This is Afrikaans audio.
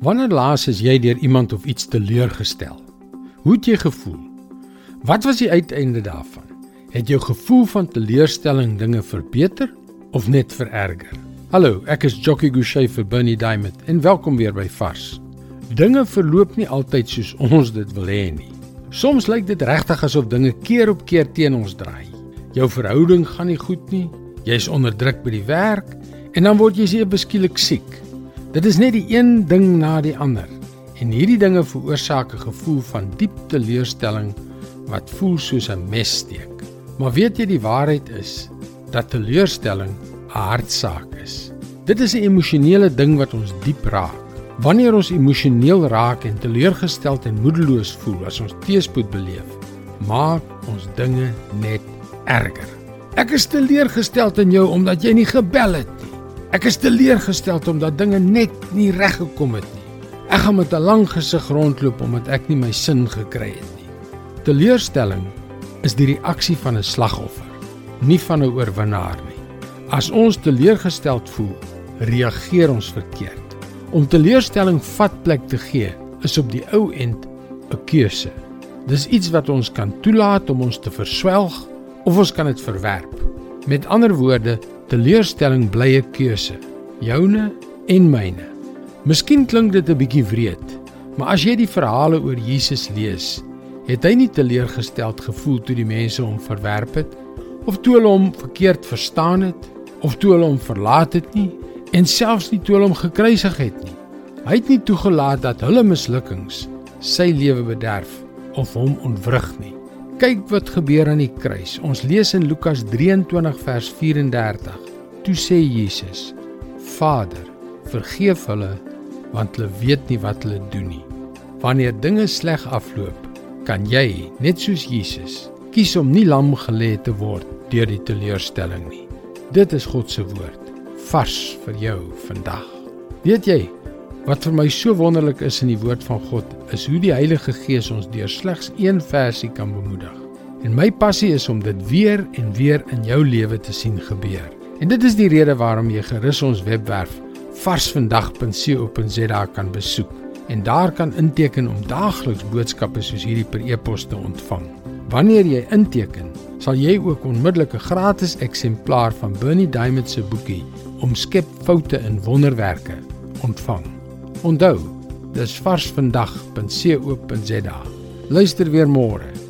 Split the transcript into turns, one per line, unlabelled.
Wanneer laas is jy deur iemand of iets teleurgestel? Hoe het jy gevoel? Wat was die uiteinde daarvan? Het jou gevoel van teleurstelling dinge verbeter of net vererger? Hallo, ek is Jockey Gouchee vir Bernie Diamond en welkom weer by Vars. Dinge verloop nie altyd soos ons dit wil hê nie. Soms lyk dit regtig asof dinge keer op keer teen ons draai. Jou verhouding gaan nie goed nie. Jy's onder druk by die werk en dan word jy seker beskielik siek. Dit is net die een ding na die ander. En hierdie dinge veroorsaak 'n gevoel van diep teleurstelling wat voel soos 'n messteek. Maar weet jy die waarheid is dat teleurstelling 'n hartsaak is. Dit is 'n emosionele ding wat ons diep raak. Wanneer ons emosioneel raak en teleurgesteld en moedeloos voel as ons teëspoed beleef, maak ons dinge net erger. Ek is teleurgesteld in jou omdat jy nie gebel het. Ek is teleurgesteld omdat dinge net nie reg gekom het nie. Ek gaan met 'n lang gesig rondloop omdat ek nie my sin gekry het nie. Teleurstelling is die reaksie van 'n slagoffer, nie van 'n oorwinnaar nie. As ons teleurgesteld voel, reageer ons verkeerd. Om teleurstelling vatplek te gee, is op die ou end 'n keuse. Dis iets wat ons kan toelaat om ons te verswelg of ons kan dit verwerp. Met ander woorde, teleurstelling bly 'n keuse, joune en myne. Miskien klink dit 'n bietjie wreed, maar as jy die verhale oor Jesus lees, het hy nie teleurgesteld gevoel toe die mense hom verwerp het of toe hulle hom verkeerd verstaan het of toe hulle hom verlaat het nie en selfs nie toe hulle hom gekruisig het nie. Hy het nie toegelaat dat hulle mislukkings sy lewe bederf of hom ontwrig nie. Kyk wat gebeur aan die kruis. Ons lees in Lukas 23 vers 34. Toe sê Jesus: Vader, vergeef hulle want hulle weet nie wat hulle doen nie. Wanneer dinge sleg afloop, kan jy, net soos Jesus, kies om nie lam gelê te word deur die teleurstelling nie. Dit is God se woord, vars vir jou vandag. Weet jy, Wat vir my so wonderlik is in die woord van God, is hoe die Heilige Gees ons deur slegs een versie kan bemoedig. En my passie is om dit weer en weer in jou lewe te sien gebeur. En dit is die rede waarom jy gerus ons webwerf varsvandag.co.za kan besoek en daar kan inteken om daagliks boodskappe soos hierdie per e-pos te ontvang. Wanneer jy inteken, sal jy ook onmiddellik 'n gratis eksemplaar van Bernie Diamond se boekie Omskep foute in wonderwerke ontvang. Onthou, dis varsvandag.co.za. Luister weer môre.